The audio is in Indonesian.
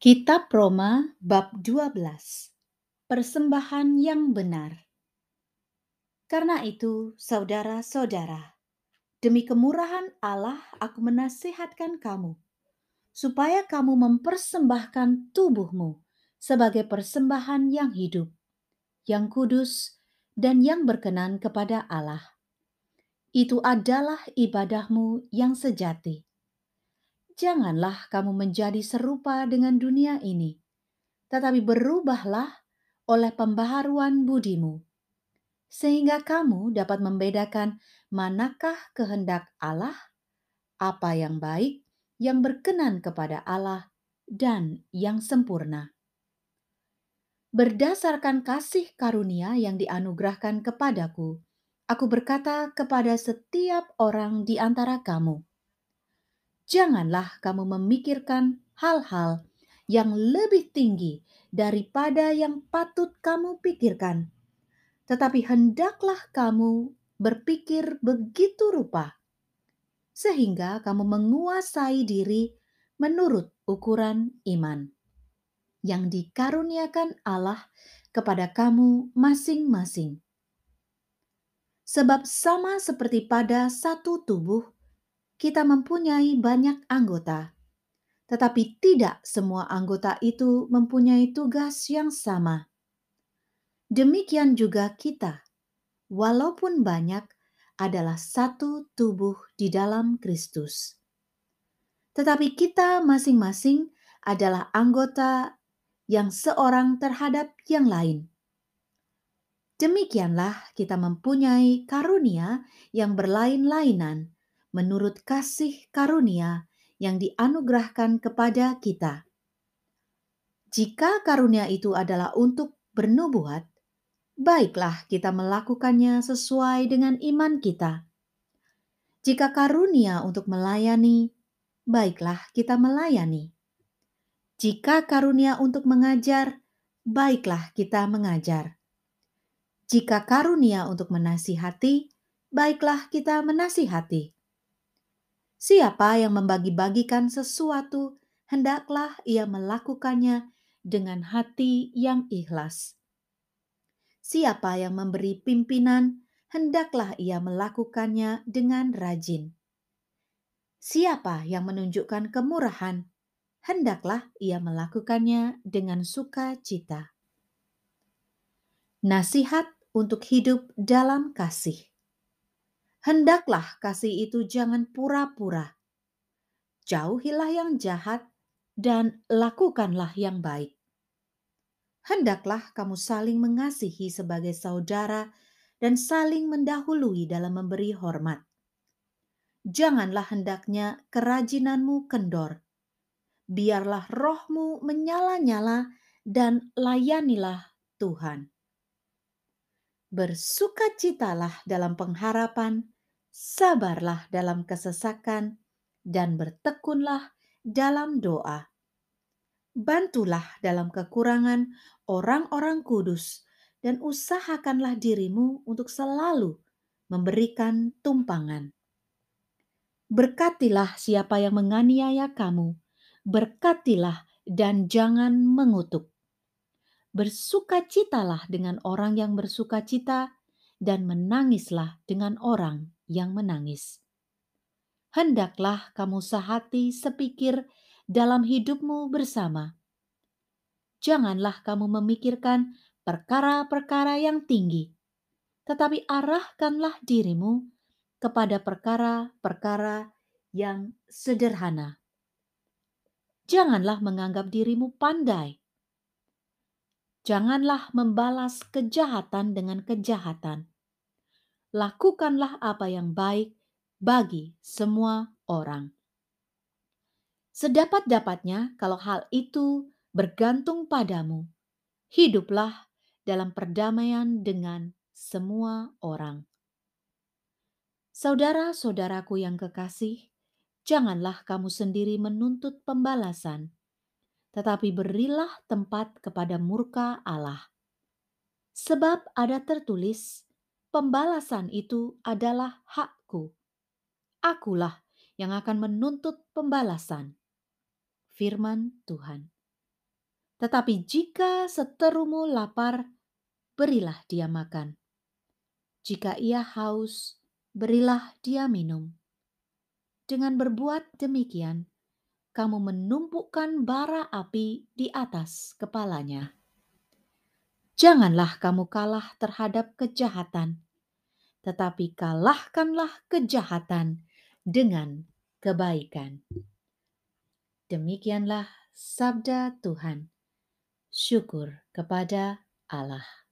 Kitab Roma bab 12 Persembahan yang benar Karena itu, saudara-saudara, demi kemurahan Allah aku menasihatkan kamu, supaya kamu mempersembahkan tubuhmu sebagai persembahan yang hidup, yang kudus, dan yang berkenan kepada Allah. Itu adalah ibadahmu yang sejati. Janganlah kamu menjadi serupa dengan dunia ini, tetapi berubahlah oleh pembaharuan budimu, sehingga kamu dapat membedakan manakah kehendak Allah, apa yang baik, yang berkenan kepada Allah, dan yang sempurna. Berdasarkan kasih karunia yang dianugerahkan kepadaku, aku berkata kepada setiap orang di antara kamu, janganlah kamu memikirkan hal-hal yang lebih tinggi daripada yang patut kamu pikirkan, tetapi hendaklah kamu berpikir begitu rupa, sehingga kamu menguasai diri menurut ukuran iman yang dikaruniakan Allah kepada kamu masing-masing. Sebab, sama seperti pada satu tubuh, kita mempunyai banyak anggota, tetapi tidak semua anggota itu mempunyai tugas yang sama. Demikian juga kita, walaupun banyak, adalah satu tubuh di dalam Kristus. Tetapi kita masing-masing adalah anggota yang seorang terhadap yang lain. Demikianlah kita mempunyai karunia yang berlain-lainan menurut kasih karunia yang dianugerahkan kepada kita. Jika karunia itu adalah untuk bernubuat, baiklah kita melakukannya sesuai dengan iman kita. Jika karunia untuk melayani, baiklah kita melayani. Jika karunia untuk mengajar, baiklah kita mengajar. Jika karunia untuk menasihati, baiklah kita menasihati. Siapa yang membagi-bagikan sesuatu, hendaklah ia melakukannya dengan hati yang ikhlas. Siapa yang memberi pimpinan, hendaklah ia melakukannya dengan rajin. Siapa yang menunjukkan kemurahan, hendaklah ia melakukannya dengan sukacita. Nasihat untuk hidup dalam kasih hendaklah kasih itu jangan pura-pura. Jauhilah yang jahat dan lakukanlah yang baik. Hendaklah kamu saling mengasihi sebagai saudara dan saling mendahului dalam memberi hormat. Janganlah hendaknya kerajinanmu kendor. Biarlah rohmu menyala-nyala dan layanilah Tuhan. Bersukacitalah dalam pengharapan, sabarlah dalam kesesakan, dan bertekunlah dalam doa. Bantulah dalam kekurangan orang-orang kudus, dan usahakanlah dirimu untuk selalu memberikan tumpangan. Berkatilah siapa yang menganiaya kamu, berkatilah dan jangan mengutuk. Bersukacitalah dengan orang yang bersukacita, dan menangislah dengan orang yang menangis. Hendaklah kamu sehati sepikir dalam hidupmu bersama. Janganlah kamu memikirkan perkara-perkara yang tinggi, tetapi arahkanlah dirimu kepada perkara-perkara yang sederhana. Janganlah menganggap dirimu pandai. Janganlah membalas kejahatan dengan kejahatan lakukanlah apa yang baik bagi semua orang. Sedapat-dapatnya, kalau hal itu bergantung padamu, hiduplah dalam perdamaian dengan semua orang. Saudara-saudaraku yang kekasih, janganlah kamu sendiri menuntut pembalasan, tetapi berilah tempat kepada murka Allah. Sebab ada tertulis, pembalasan itu adalah hakku. Akulah yang akan menuntut pembalasan. Firman Tuhan. Tetapi jika seterumu lapar, berilah dia makan. Jika ia haus, berilah dia minum. Dengan berbuat demikian, kamu menumpukan bara api di atas kepalanya. Janganlah kamu kalah terhadap kejahatan, tetapi kalahkanlah kejahatan dengan kebaikan. Demikianlah sabda Tuhan. Syukur kepada Allah.